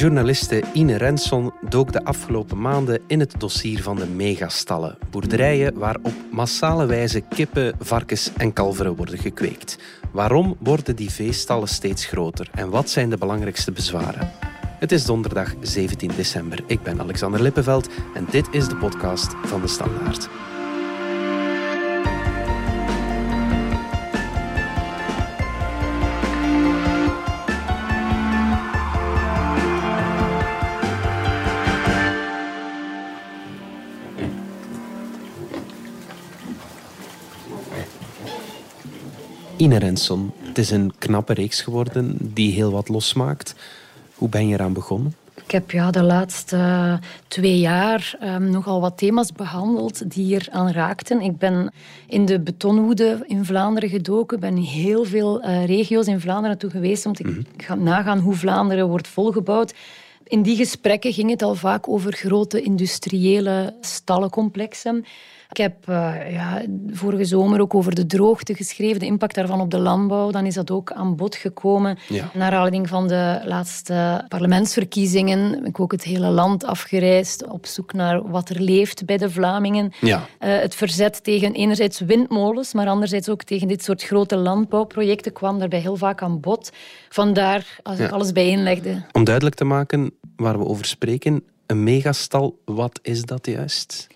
Journaliste Ine Renson dook de afgelopen maanden in het dossier van de megastallen. Boerderijen waar op massale wijze kippen, varkens en kalveren worden gekweekt. Waarom worden die veestallen steeds groter en wat zijn de belangrijkste bezwaren? Het is donderdag 17 december. Ik ben Alexander Lippenveld en dit is de podcast van de Standaard. Renson, het is een knappe reeks geworden die heel wat losmaakt. Hoe ben je eraan begonnen? Ik heb ja, de laatste twee jaar um, nogal wat thema's behandeld die hier aan raakten. Ik ben in de betonwoede in Vlaanderen gedoken. ben in heel veel uh, regio's in Vlaanderen toe geweest om te mm gaan nagaan hoe Vlaanderen wordt volgebouwd. In die gesprekken ging het al vaak over grote industriële stallencomplexen. Ik heb uh, ja, vorige zomer ook over de droogte geschreven, de impact daarvan op de landbouw. Dan is dat ook aan bod gekomen. Ja. Naar aanleiding van de laatste parlementsverkiezingen ben ik ook het hele land afgereisd op zoek naar wat er leeft bij de Vlamingen. Ja. Uh, het verzet tegen enerzijds windmolens, maar anderzijds ook tegen dit soort grote landbouwprojecten kwam daarbij heel vaak aan bod. Vandaar als ik alles bijeenlegde. Om duidelijk te maken waar we over spreken, een megastal, wat is dat juist?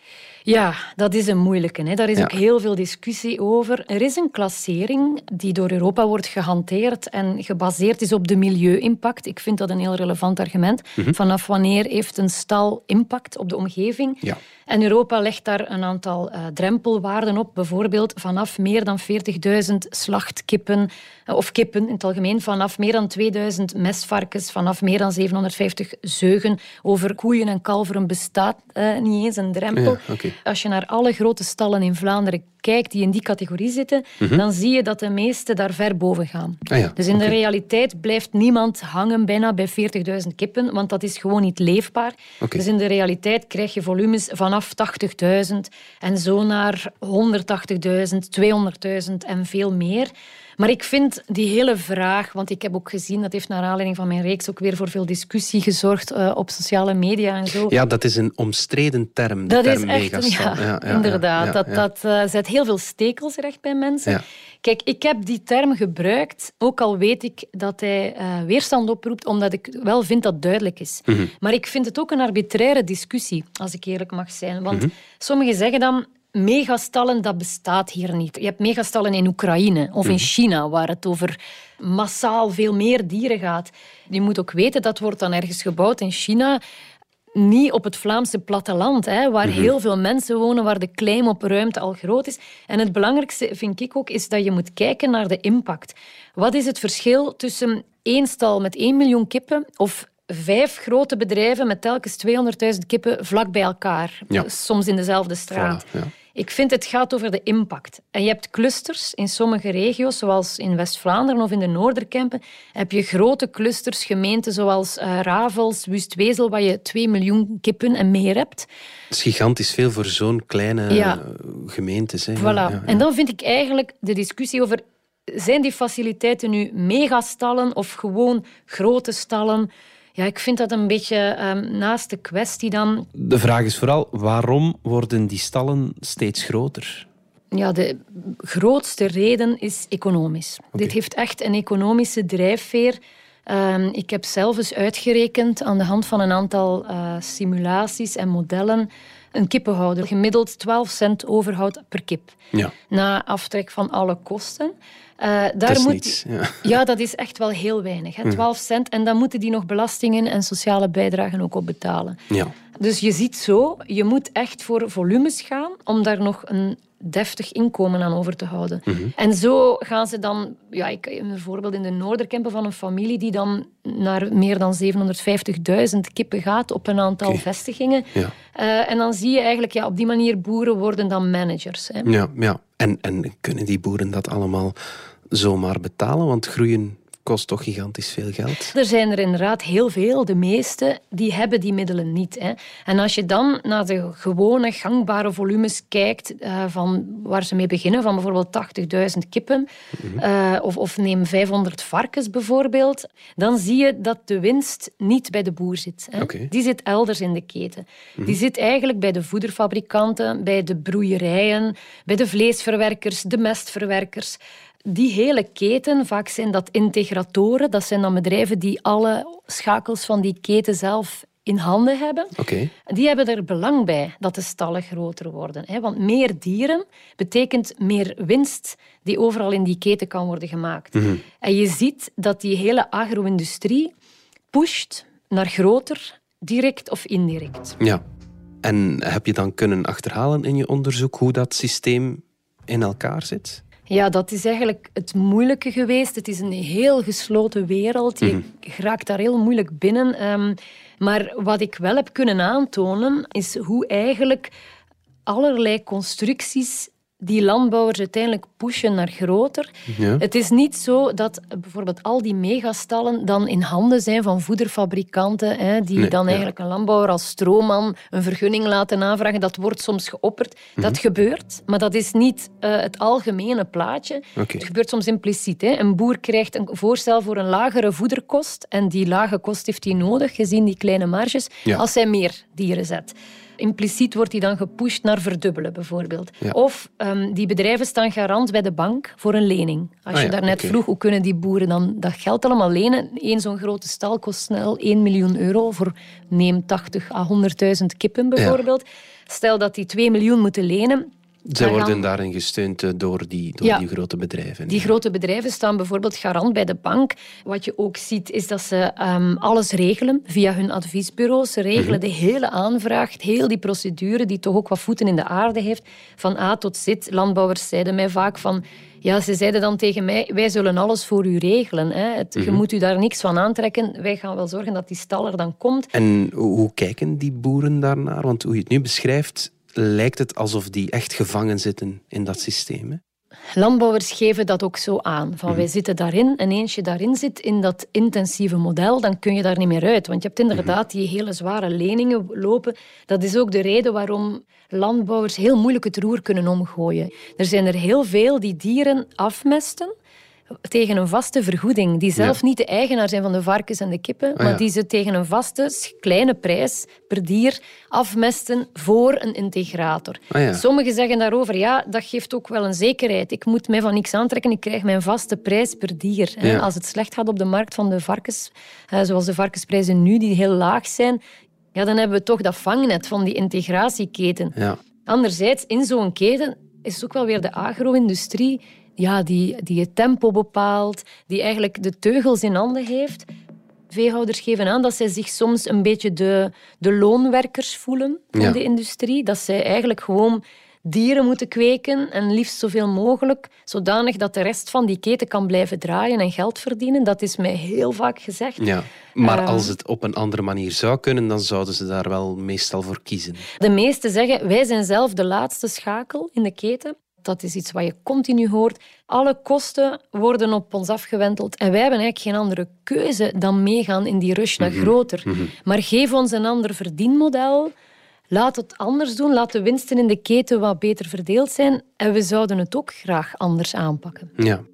Ja, dat is een moeilijke. Hè. Daar is ook heel veel discussie over. Er is een klassering die door Europa wordt gehanteerd en gebaseerd is op de milieu-impact. Ik vind dat een heel relevant argument. Mhm. Vanaf wanneer heeft een stal impact op de omgeving? Ja. En Europa legt daar een aantal uh, drempelwaarden op. Bijvoorbeeld vanaf meer dan 40.000 slachtkippen, uh, of kippen in het algemeen, vanaf meer dan 2000 mestvarkens, vanaf meer dan 750 zeugen. Over koeien en kalveren bestaat uh, niet eens een drempel. Ja, okay. Als je naar alle grote stallen in Vlaanderen kijkt die in die categorie zitten, mm-hmm. dan zie je dat de meeste daar ver boven gaan. Ah ja, dus in okay. de realiteit blijft niemand hangen bijna bij 40.000 kippen, want dat is gewoon niet leefbaar. Okay. Dus in de realiteit krijg je volumes vanaf 80.000 en zo naar 180.000, 200.000 en veel meer. Maar ik vind die hele vraag, want ik heb ook gezien, dat heeft naar aanleiding van mijn reeks ook weer voor veel discussie gezorgd uh, op sociale media en zo. Ja, dat is een omstreden term, de dat term is echt, ja, ja, ja, inderdaad. dat dat uh, zet heel veel stekels recht bij mensen. Kijk, ik heb die term gebruikt, ook al weet ik dat hij uh, weerstand oproept, omdat ik wel vind dat duidelijk is. Mm -hmm. Maar ik vind het ook een arbitraire discussie, als ik eerlijk mag zijn. Want mm -hmm. sommigen zeggen dan, megastallen, dat bestaat hier niet. Je hebt megastallen in Oekraïne of in mm. China, waar het over massaal veel meer dieren gaat. Je moet ook weten, dat wordt dan ergens gebouwd in China niet op het Vlaamse platteland, hè, waar -hmm. heel veel mensen wonen, waar de claim op ruimte al groot is. En het belangrijkste, vind ik ook, is dat je moet kijken naar de impact. Wat is het verschil tussen één stal met 1 miljoen kippen of vijf grote bedrijven met telkens 200.000 kippen vlak bij elkaar, ja. soms in dezelfde straat? Voilà, ja. Ik vind het gaat over de impact. En je hebt clusters in sommige regio's, zoals in West-Vlaanderen of in de Noorderkempen, heb je grote clusters, gemeenten zoals uh, Ravels, Wustwezel, waar je 2 miljoen kippen en meer hebt. Dat is gigantisch veel voor zo'n kleine ja. gemeentes. Hè. Voilà. Ja, ja, en dan vind ik eigenlijk de discussie over zijn die faciliteiten nu megastallen of gewoon grote stallen? Ja, ik vind dat een beetje um, naast de kwestie dan. De vraag is vooral, waarom worden die stallen steeds groter? Ja, de grootste reden is economisch. Okay. Dit heeft echt een economische drijfveer. Um, ik heb zelf eens uitgerekend aan de hand van een aantal uh, simulaties en modellen een kippenhouder gemiddeld 12 cent overhoudt per kip. Ja. Na aftrek van alle kosten. Uh, daar dat is moet, niets, ja. ja. dat is echt wel heel weinig. Hè? 12 cent. En dan moeten die nog belastingen en sociale bijdragen ook op betalen. Ja. Dus je ziet zo, je moet echt voor volumes gaan om daar nog een deftig inkomen aan over te houden. Mm -hmm. En zo gaan ze dan... Ja, ik een voorbeeld in de Noorderkempen van een familie die dan naar meer dan 750.000 kippen gaat op een aantal okay. vestigingen. Ja. Uh, en dan zie je eigenlijk, ja, op die manier boeren worden dan managers. Hè. Ja, ja. En, en kunnen die boeren dat allemaal zomaar betalen? Want groeien kost toch gigantisch veel geld. Er zijn er inderdaad heel veel. De meeste die hebben die middelen niet. Hè. En als je dan naar de gewone gangbare volumes kijkt, uh, van waar ze mee beginnen, van bijvoorbeeld 80.000 kippen, mhm. eh, of, of neem 500 varkens bijvoorbeeld, dan zie je dat de winst niet bij de boer zit. Hè. Die zit elders in de keten. Die mhm. zit eigenlijk bij de voederfabrikanten, bij de broeierijen, bij de vleesverwerkers, de mestverwerkers die hele keten, vaak zijn dat integratoren, dat zijn dan bedrijven die alle schakels van die keten zelf in handen hebben. Okay. Die hebben er belang bij dat de stallen groter worden. Want meer dieren betekent meer winst die overal in die keten kan worden gemaakt. Mhm. En je ziet dat die hele agro-industrie pusht naar groter, direct of indirect. Ja. En heb je dan kunnen achterhalen in je onderzoek hoe dat systeem in elkaar zit? Ja, dat is eigenlijk het moeilijke geweest. Het is een heel gesloten wereld. Je mm raakt daar heel moeilijk binnen. Ehm, maar wat ik wel heb kunnen aantonen, is hoe eigenlijk allerlei constructies die landbouwers uiteindelijk pushen naar groter. Ja. Het is niet zo dat bijvoorbeeld al die megastallen dan in handen zijn van voederfabrikanten, hè, die dan eigenlijk een landbouwer als stroomman een vergunning laten aanvragen. Dat wordt soms geopperd. Dat mhm. gebeurt, maar dat is niet uh, het algemene plaatje. Het gebeurt soms impliciet. Hè. Een boer krijgt een voorstel voor een lagere voederkost en die lage kost heeft hij nodig, gezien die kleine marges, als hij meer dieren zet. Impliciet wordt die dan gepusht naar verdubbelen, bijvoorbeeld. Of um, die bedrijven staan garant bij de bank voor een lening. Als je ah, daarnet vroeg, hoe kunnen die boeren dan dat geld allemaal lenen? Eén zo'n grote stal kost snel 1 miljoen euro voor neem 80 à 100.000 kippen, bijvoorbeeld. Stel dat die 2 miljoen moeten lenen, zij worden daarin gesteund eh, door, die, door die grote bedrijven. Die grote bedrijven staan bijvoorbeeld garant bij de bank. Wat je ook ziet, is dat ze um, alles regelen via hun adviesbureaus. Ze regelen mhm. de hele aanvraag, heel die procedure, die toch ook wat voeten in de aarde heeft, van A tot Z. Landbouwers zeiden mij vaak van... Ja, ze zeiden dan tegen mij, wij zullen alles voor u regelen. Hè. Het, Je mhm. moet u daar niks van aantrekken. Wij gaan wel zorgen dat die stal er dan komt. En hoe kijken die boeren daarnaar? Want hoe je het nu beschrijft, lijkt het alsof die echt gevangen zitten in dat systeem. Hè? Landbouwers geven dat ook zo aan. Van mhm. wij zitten daarin en eens je daarin zit, in dat intensieve model, dan kun je daar niet meer uit. Want je hebt inderdaad mhm. die hele zware leningen lopen. Dat is ook de reden waarom landbouwers heel moeilijk het roer kunnen omgooien. Er zijn er heel veel die dieren afmesten tegen een vaste vergoeding. Die zelf niet de eigenaar zijn van de varkens en de kippen, ah, maar die ze tegen een vaste, kleine prijs per dier afmesten voor een integrator. Ah, Sommigen zeggen daarover, ja, dat geeft ook wel een zekerheid. Ik moet mij van niks aantrekken, ik krijg mijn vaste prijs per dier. Als het slecht gaat op de markt van de varkens, zoals de varkensprijzen nu, die heel laag zijn, ja, dan hebben we toch dat vangnet van die integratieketen. Anderzijds, in zo'n keten is het ook wel weer de agro-industrie ja, die, die het tempo bepaalt, die eigenlijk de teugels in handen heeft. Veehouders geven aan dat zij zich soms een beetje de, de loonwerkers voelen van de industrie. Dat zij eigenlijk gewoon dieren moeten kweken en liefst zoveel mogelijk, zodanig dat de rest van die keten kan blijven draaien en geld verdienen. Dat is mij heel vaak gezegd. Ja, maar ehm, als het op een andere manier zou kunnen, dan zouden ze daar wel meestal voor kiezen. De meesten zeggen, wij zijn zelf de laatste schakel in de keten. Dat is iets wat je continu hoort. Alle kosten worden op ons afgewenteld en wij hebben eigenlijk geen andere keuze dan meegaan in die rush naar mhm. groter. Mhm. Maar geef ons een ander verdienmodel. Laat het anders doen. Laat de winsten in de keten wat beter verdeeld zijn. En we zouden het ook graag anders aanpakken. Ja.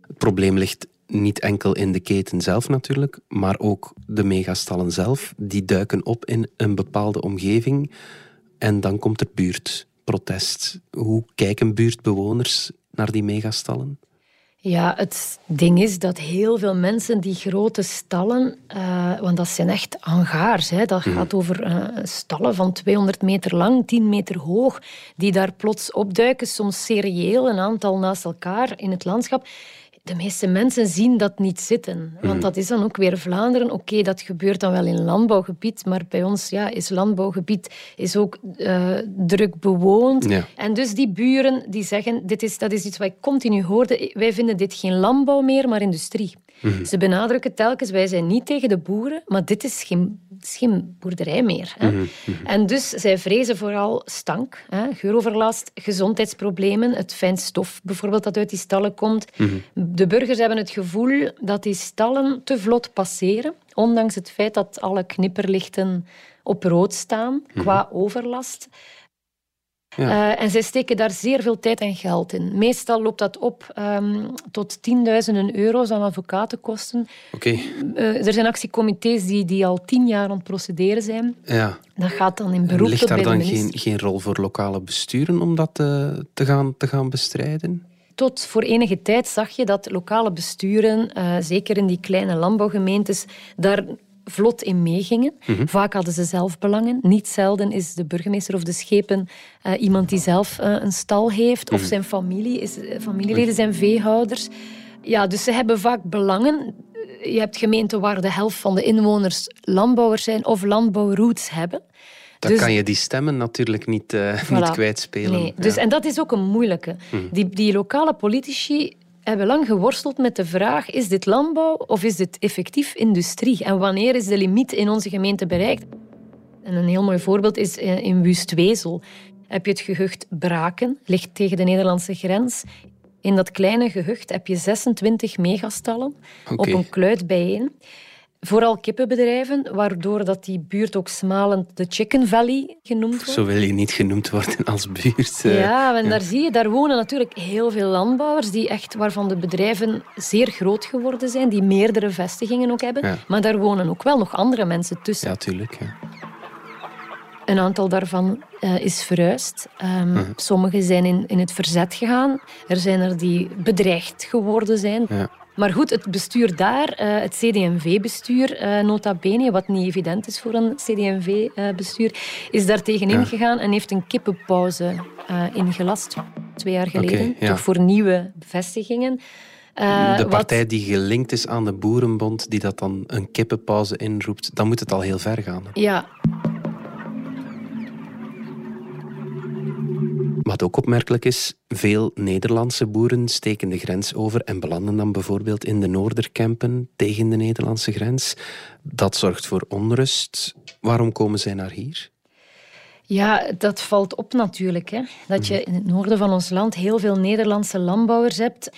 Het probleem ligt niet enkel in de keten zelf natuurlijk, maar ook de megastallen zelf. Die duiken op in een bepaalde omgeving en dan komt er buurt protest. Hoe kijken buurtbewoners naar die megastallen? Ja, het ding is dat heel veel mensen die grote stallen, uh, want dat zijn echt hangaars, hè, dat mhm. gaat over uh, stallen van 200 meter lang, 10 meter hoog, die daar plots opduiken, soms serieel, een aantal naast elkaar in het landschap de meeste mensen zien dat niet zitten. Want mhm. dat is dan ook weer Vlaanderen. Oké, dat gebeurt dan wel in landbouwgebied, maar bij ons ja, is landbouwgebied is ook uh, druk bewoond. En dus die buren die zeggen, dit is, dat is iets wat ik continu hoorde, wij vinden dit geen landbouw meer, maar industrie. Mhm. Ze benadrukken telkens, wij zijn niet tegen de boeren, maar dit is geen, is geen boerderij meer. Hè. Mhm. En dus zij vrezen vooral stank, hè, geuroverlast, gezondheidsproblemen, het fijn stof bijvoorbeeld dat uit die stallen komt. De burgers hebben het gevoel dat die stallen te vlot passeren, ondanks het feit dat alle knipperlichten op rood staan qua overlast. Ja. Uh, en zij steken daar zeer veel tijd en geld in. Meestal loopt dat op um, tot tienduizenden euro's aan advocatenkosten. Oké. Uh, er zijn actiecomité's die, die al tien jaar aan het procederen zijn. Ja. Dat gaat dan in beroep en ligt daar dan geen, geen rol voor lokale besturen om dat te, eh, te, gaan, te gaan bestrijden? Tot voor enige tijd zag je dat lokale besturen, uh, zeker in die kleine landbouwgemeentes, daar vlot in meegingen. Mhm. Vaak hadden ze zelf belangen. Niet zelden is de burgemeester of de schepen uh, iemand die zelf uh, een stal heeft. Of mhm. zijn familie, is, familieleden zijn veehouders. Ja, dus ze hebben vaak belangen. Je hebt gemeenten waar de helft van de inwoners landbouwers zijn of landbouwroots hebben. Dan dus, kan je die stemmen natuurlijk niet, voilà. niet kwijtspelen. Nee. Dus, En dat is ook een moeilijke. Mhm. Die, die lokale politici hebben lang geworsteld met de vraag: is dit landbouw of is dit effectief industrie? En wanneer is de limiet in onze gemeente bereikt? En een heel mooi voorbeeld is eh, in Wustwezel. Heb je het gehucht Braken, ligt tegen de Nederlandse grens. In dat kleine gehucht heb je 26 megastallen op een kluit bijeen. Vooral kippenbedrijven, waardoor dat die buurt ook smalend de Chicken Valley genoemd wordt. Zo wil je niet genoemd worden als buurt. Eh. Ja, en daar zie je, daar wonen natuurlijk heel veel landbouwers, die echt, waarvan de bedrijven zeer groot geworden zijn, die meerdere vestigingen ook hebben. Maar daar wonen ook wel nog andere mensen tussen. Ja, tuurlijk. Ja. Een aantal daarvan uh, is verhuisd. Um, Sommigen zijn in, in het verzet gegaan. Er zijn er die bedreigd geworden zijn. Ja. Maar goed, het bestuur daar, eh, het CD&V-bestuur, uh, nota bene, wat niet evident is voor een CD&V-bestuur, is daar tegenin ja. gegaan en heeft een kippenpauze uh, ingelast, twee jaar geleden, okay, ja. toch voor nieuwe vestigingen. de partij wat... die gelinkt is aan de Boerenbond, die dat dan een kippenpauze inroept, dan moet het al heel ver gaan. Ja, Wat ook opmerkelijk is, veel Nederlandse boeren steken de grens over en belanden dan bijvoorbeeld in de Noorderkempen tegen de Nederlandse grens. Dat zorgt voor onrust. Waarom komen zij naar hier? Ja, dat valt op natuurlijk. Hè? Dat je in het noorden van ons land heel veel Nederlandse landbouwers hebt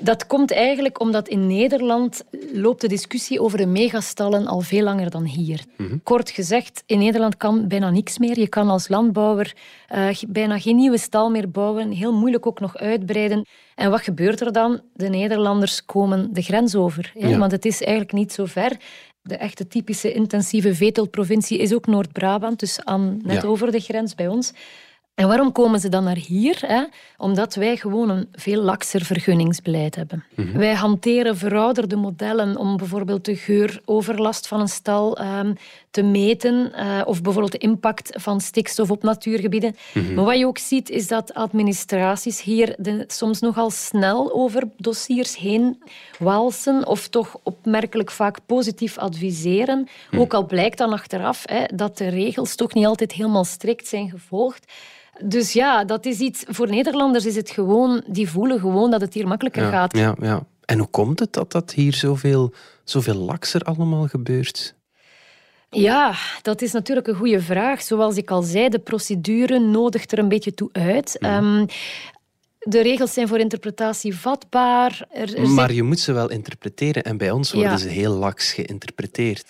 dat komt eigenlijk omdat in Nederland loopt de discussie over de megastallen al veel langer dan hier. Mhm. Kort gezegd, in Nederland kan bijna niks meer. Je kan als landbouwer uh, bijna geen nieuwe stal meer bouwen, heel moeilijk ook nog uitbreiden. En wat gebeurt er dan? De Nederlanders komen de grens over. Ja? Want het is eigenlijk niet zo ver. De echte typische intensieve vetelprovincie is ook Noord-Brabant, dus aan, net over de grens bij ons. En waarom komen ze dan naar hier? Hè? Omdat wij gewoon een veel lakser vergunningsbeleid hebben. Mhm. Wij hanteren verouderde modellen om bijvoorbeeld de geuroverlast van een stal um, te meten uh, of bijvoorbeeld de impact van stikstof op natuurgebieden. Mhm. Maar wat je ook ziet is dat administraties hier de, soms nogal snel over dossiers heen walsen of toch opmerkelijk vaak positief adviseren. Mhm. Ook al blijkt dan achteraf hè, dat de regels toch niet altijd helemaal strikt zijn gevolgd. Dus ja, dat is iets... Voor Nederlanders is het gewoon... Die voelen gewoon dat het hier makkelijker gaat. Ja, ja. En hoe komt het dat dat hier zoveel, zoveel lakser allemaal gebeurt? Ja, dat is natuurlijk een goede vraag. Zoals ik al zei, de procedure nodigt er een beetje toe uit. Mhm. Ehm, de regels zijn voor interpretatie vatbaar. Er, maar je moet ze wel interpreteren en bij ons worden ze heel laks geïnterpreteerd.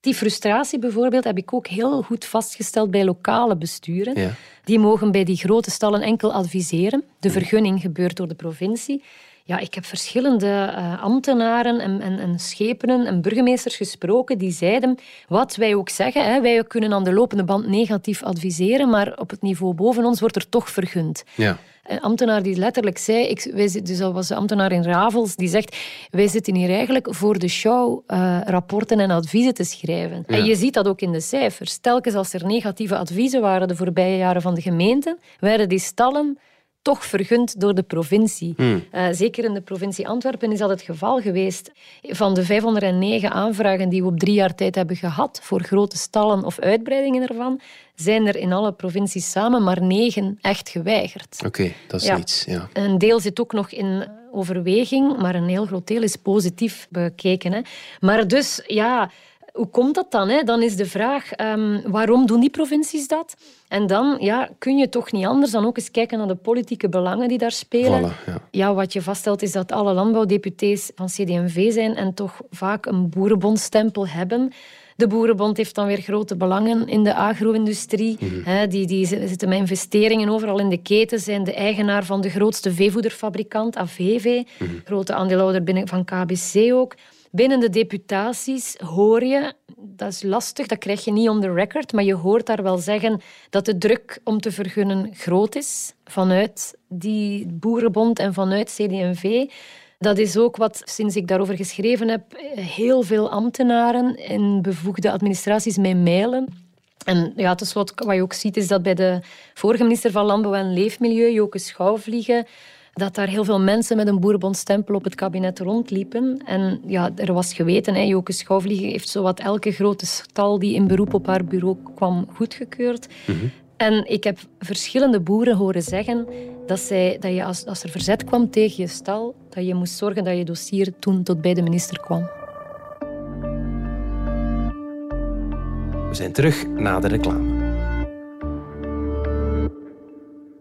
Die frustratie bijvoorbeeld heb ik ook heel goed vastgesteld bij lokale besturen. Ja. Die mogen bij die grote stallen enkel adviseren. De vergunning gebeurt door de provincie. Ja, ik heb verschillende uh, ambtenaren en, en, en, schepenen en burgemeesters gesproken die zeiden wat wij ook zeggen. Hè, wij kunnen aan de lopende band negatief adviseren, maar op het niveau boven ons wordt er toch vergund. Ja. Een ambtenaar die letterlijk zei, ik, wij, dus dat was de ambtenaar in Ravels, die zegt, wij zitten hier eigenlijk voor de show uh, rapporten en adviezen te schrijven. En je ziet dat ook in de cijfers. Telkens als er negatieve adviezen waren de voorbije jaren van de gemeente, werden die stallen toch vergund door de provincie. Hmm. Eh, zeker in de provincie Antwerpen is dat het geval geweest. Van de 509 aanvragen die we op drie jaar tijd hebben gehad voor grote stallen of uitbreidingen ervan, zijn er in alle provincies samen maar negen echt geweigerd. Oké, dat is ja. iets. Ja. Een deel zit ook nog in overweging, maar een heel groot deel is positief bekeken. Hè. Maar dus, ja, hoe komt dat dan? Hè? Dan is de vraag, um, waarom doen die provincies dat? En dan ja, kun je toch niet anders dan ook eens kijken naar de politieke belangen die daar spelen. ja. ja. wat je vaststelt is dat alle landbouwdeputés van CD&V zijn en toch vaak een boerenbondstempel hebben. De Boerenbond heeft dan weer grote belangen in de agro-industrie. Mhm. Die, die zitten met investeringen overal in de keten, zijn de eigenaar van de grootste veevoederfabrikant, AVV, mhm. grote aandeelhouder binnen van KBC ook. Binnen de deputaties hoor je, dat is lastig, dat krijg je niet on the record, maar je hoort daar wel zeggen dat de druk om te vergunnen groot is vanuit die Boerenbond en vanuit CD&V. Dat is ook wat, sinds ik daarover geschreven heb, heel veel ambtenaren in bevoegde administraties mij mailen. En ja, tenslotte, wat je ook ziet, is dat bij de vorige minister van Landbouw en Leefmilieu, Joke Schouwvliegen, dat daar heel veel mensen met een boerenbondstempel op het kabinet rondliepen. En ja, er was geweten, hè, Joke Schouwvliegen heeft zowat elke grote stal die in beroep op haar bureau kwam goedgekeurd. Mm En ik heb verschillende boeren horen zeggen dat, zij, dat je als, als er verzet kwam tegen je stal, dat je moest zorgen dat je dossier toen tot bij de minister kwam. We zijn terug na de reclame.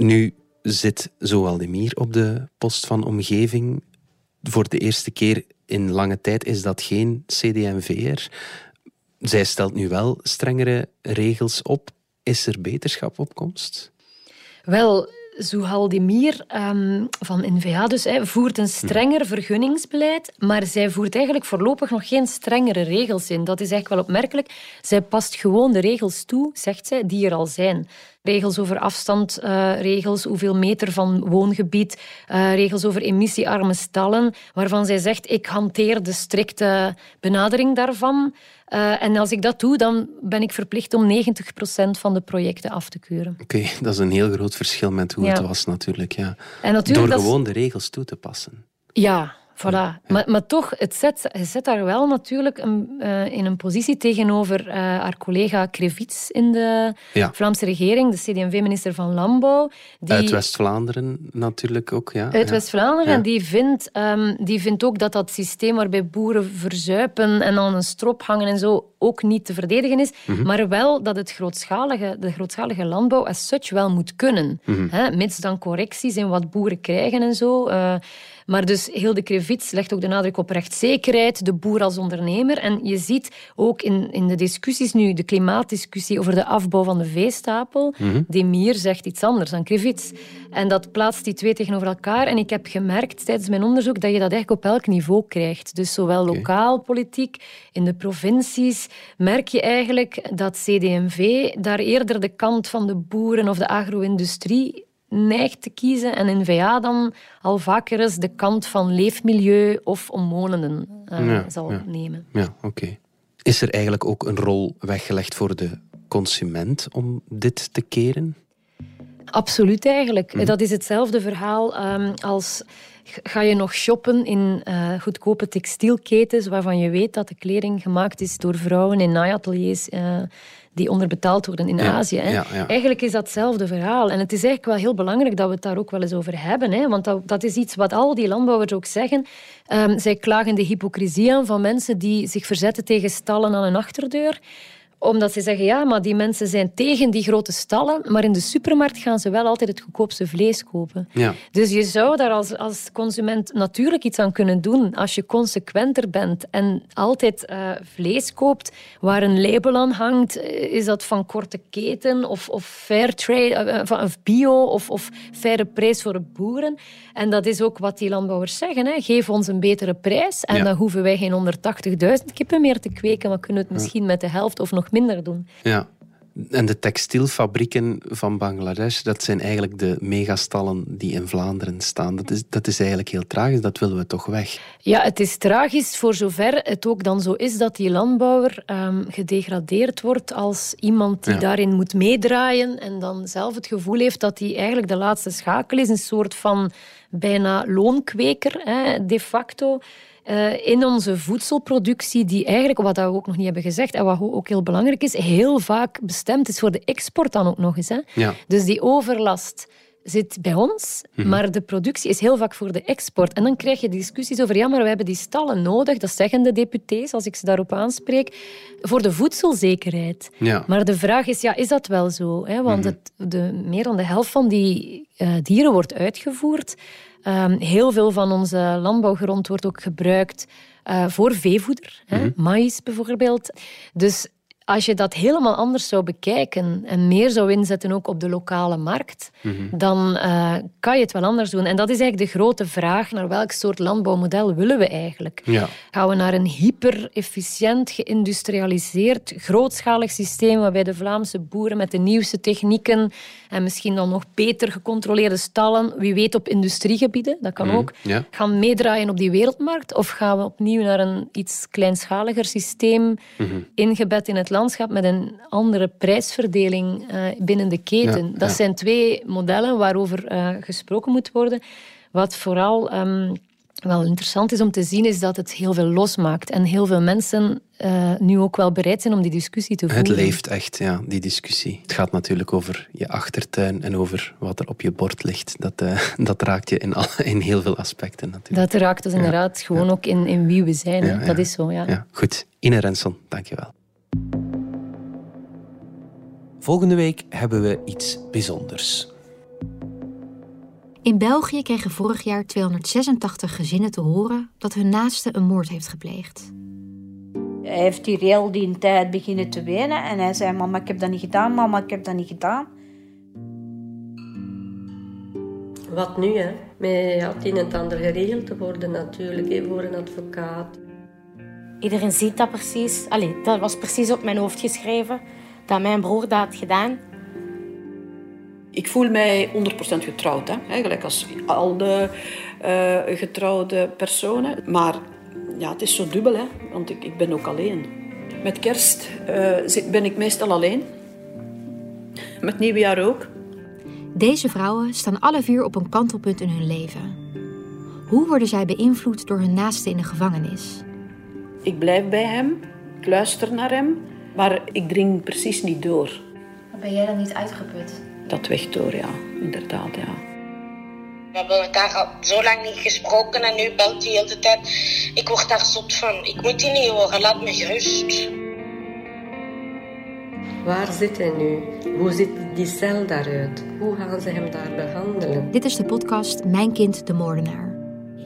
Nu zit Zoaldemir op de post van omgeving. Voor de eerste keer in lange tijd is dat geen CD&V'er. Zij stelt nu wel strengere regels op. Is er beterschap op komst? Wel, Zuhaldemir um, van NVA dus, hè, voert een strenger vergunningsbeleid, maar zij voert eigenlijk voorlopig nog geen strengere regels in. Dat is eigenlijk wel opmerkelijk. Zij past gewoon de regels toe, zegt zij, die er al zijn. Regels over afstand, uh, regels hoeveel meter van woongebied, uh, regels over emissiearme stallen, waarvan zij zegt, ik hanteer de strikte benadering daarvan. Uh, en als ik dat doe, dan ben ik verplicht om 90% van de projecten af te keuren. Oké, dat is een heel groot verschil met hoe het was natuurlijk. Ja. En natuurlijk Door gewoon de regels toe te passen. Ja, Voilà. Maar, maar toch, het zet, het zet haar wel natuurlijk een, uh, in een positie tegenover uh, haar collega Krevits in de ja. Vlaamse regering, de CD&V-minister van Landbouw. Die, uit West-Vlaanderen natuurlijk ook, ja. Uit West-Vlaanderen. En die vindt, um, die vindt ook dat dat systeem waarbij boeren verzuipen en aan een strop hangen en zo ook niet te verdedigen is, mm -hmm. maar wel dat het grootschalige, de grootschalige landbouw as such wel moet kunnen. Mm -hmm. hè, mits dan correcties in wat boeren krijgen en zo. Uh, maar dus Hilde Krevits legt ook de nadruk op rechtszekerheid, de boer als ondernemer. En je ziet ook in, in de discussies nu, de klimaatdiscussie over de afbouw van de veestapel, mm Demir zegt iets anders dan Krevits. En dat plaatst die twee tegenover elkaar. En ik heb gemerkt tijdens mijn onderzoek dat je dat eigenlijk op elk niveau krijgt. Dus zowel lokaal politiek, in de provincies, merk je eigenlijk dat CD&V daar eerder de kant van de boeren of de agro-industrie neigt te kiezen en N-VA dan al vaker eens de kant van leefmilieu of omwonenden uh, zal nemen. Ja, oké. Is er eigenlijk ook een rol weggelegd voor de consument om dit te keren? Absoluut eigenlijk. Mhm. Dat is hetzelfde verhaal um, als ga je nog shoppen in uh, goedkope textielketens waarvan je weet dat de kleding gemaakt is door vrouwen in naaiateliers uh, die onderbetaald worden in Azië. Hè. Eigenlijk is dat hetzelfde verhaal. En het is eigenlijk wel heel belangrijk dat we het daar ook wel eens over hebben. Hè. Want dat, dat is iets wat al die landbouwers ook zeggen. Um, zij klagen de hypocrisie aan van mensen die zich verzetten tegen stallen aan een achterdeur. Omdat ze zeggen, ja, maar die mensen zijn tegen die grote stallen, maar in de supermarkt gaan ze wel altijd het goedkoopste vlees kopen. Ja. Dus je zou daar als, als consument natuurlijk iets aan kunnen doen als je consequenter bent en altijd uh, vlees koopt waar een label aan hangt. Eh, is dat van korte keten of, of fair trade, uh, of bio of, of faire prijs voor de boeren? En dat is ook wat die landbouwers zeggen. Hè. Geef ons een betere prijs en dan hoeven wij geen 180.000 kippen meer te kweken, maar kunnen het misschien met de helft of nog minder doen. Ja. En de textielfabrieken van Bangladesh, dat zijn eigenlijk de megastallen die in Vlaanderen staan. Dat is, dat is eigenlijk heel tragisch, dat willen we toch weg. Ja, het is tragisch voor zover het ook dan zo is dat die landbouwer um, gedegradeerd wordt als iemand die daarin moet meedraaien en dan zelf het gevoel heeft dat hij eigenlijk de laatste schakel is, een soort van bijna loonkweker, hè, de facto. Uh, in onze voedselproductie, die eigenlijk, wat we ook nog niet hebben gezegd en wat ook heel belangrijk is, heel vaak bestemd is voor de export dan ook nog eens. Hè. Ja. Dus die overlast zit bij ons, mhm. maar de productie is heel vaak voor de export. En dan krijg je discussies over, ja, maar we hebben die stallen nodig, dat zeggen de deputés, als ik ze daarop aanspreek, voor de voedselzekerheid. Ja. Maar de vraag is, ja, is dat wel zo? Hè? Want mhm. het, de, meer dan de helft van die uh, dieren wordt uitgevoerd. Um, heel veel van onze landbouwgrond wordt ook gebruikt uh, voor veevoeder, mm -hmm. maïs bijvoorbeeld. Dus als je dat helemaal anders zou bekijken en meer zou inzetten ook op de lokale markt, mhm. dan uh, kan je het wel anders doen. En dat is eigenlijk de grote vraag, naar welk soort landbouwmodel willen we eigenlijk? Ja. Gaan we naar een hyper-efficiënt, geïndustrialiseerd, grootschalig systeem waarbij de Vlaamse boeren met de nieuwste technieken en misschien dan nog beter gecontroleerde stallen, wie weet op industriegebieden, dat kan mhm. ook, gaan meedraaien op die wereldmarkt? Of gaan we opnieuw naar een iets kleinschaliger systeem, mhm. ingebed in het land? Landschap met een andere prijsverdeling uh, binnen de keten. dat zijn twee modellen waarover uh, gesproken moet worden. Wat vooral um, wel interessant is om te zien, is dat het heel veel losmaakt. En heel veel mensen uh, nu ook wel bereid zijn om die discussie te voeren. Het leeft echt, ja, die discussie. Het gaat natuurlijk over je achtertuin en over wat er op je bord ligt. Dat, uh, dat raakt je in, al, in heel veel aspecten natuurlijk. Dat raakt dus inderdaad gewoon ook in, in wie we zijn. Dat is zo, ja. ja. Goed, Ine Renson, dankjewel. Volgende week hebben we iets bijzonders. In België kregen vorig jaar 286 gezinnen te horen dat hun naaste een moord heeft gepleegd. Hij heeft hier heel die tijd beginnen te wenen en hij zei: Mama, ik heb dat niet gedaan, mama, ik heb dat niet gedaan. Wat nu, hè? Met had in het ander geregeld te worden, natuurlijk, voor een advocaat. Iedereen ziet dat precies. Allee, dat was precies op mijn hoofd geschreven dat mijn broer dat had gedaan. Ik voel mij 100% getrouwd, hè? eigenlijk als al de uh, getrouwde personen. Maar ja, het is zo dubbel, hè? want ik, ik ben ook alleen. Met kerst uh, ben ik meestal alleen. Met nieuwjaar ook. Deze vrouwen staan alle vier op een kantelpunt in hun leven. Hoe worden zij beïnvloed door hun naaste in de gevangenis? Ik blijf bij hem, ik luister naar hem, maar ik dring precies niet door. Maar ben jij dan niet uitgeput? Dat weg door, ja. Inderdaad, ja. We hebben elkaar al zo lang niet gesproken en nu belt hij de hele tijd. Ik word daar zot van. Ik moet die niet horen, laat me gerust. Waar zit hij nu? Hoe ziet die cel daaruit? Hoe gaan ze hem daar behandelen? Dit is de podcast Mijn Kind de Moordenaar.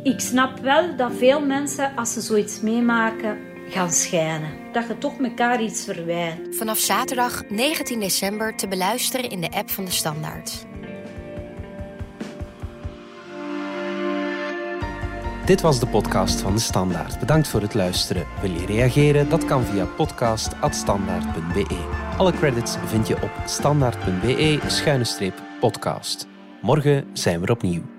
Ik snap wel dat veel mensen, als ze zoiets meemaken, gaan schijnen. Dat je toch elkaar iets verwijt. Vanaf zaterdag 19 december te beluisteren in de app van de Standaard. Dit was de podcast van de Standaard. Bedankt voor het luisteren. Wil je reageren? Dat kan via podcast.standaard.be. Alle credits vind je op standaard.be-podcast. Morgen zijn we opnieuw.